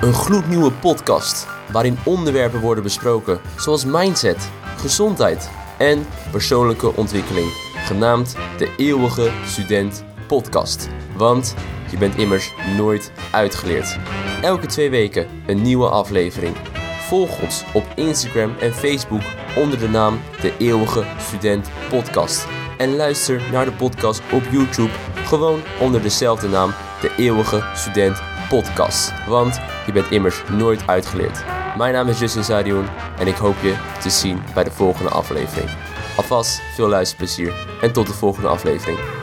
Een gloednieuwe podcast waarin onderwerpen worden besproken zoals mindset, gezondheid en persoonlijke ontwikkeling, genaamd de Eeuwige Student Podcast. Want je bent immers nooit uitgeleerd. Elke twee weken een nieuwe aflevering. Volg ons op Instagram en Facebook onder de naam De Eeuwige Student Podcast. En luister naar de podcast op YouTube gewoon onder dezelfde naam De Eeuwige Student Podcast. Want je bent immers nooit uitgeleerd. Mijn naam is Justin Sarioen en ik hoop je te zien bij de volgende aflevering. Alvast veel luisterplezier en tot de volgende aflevering.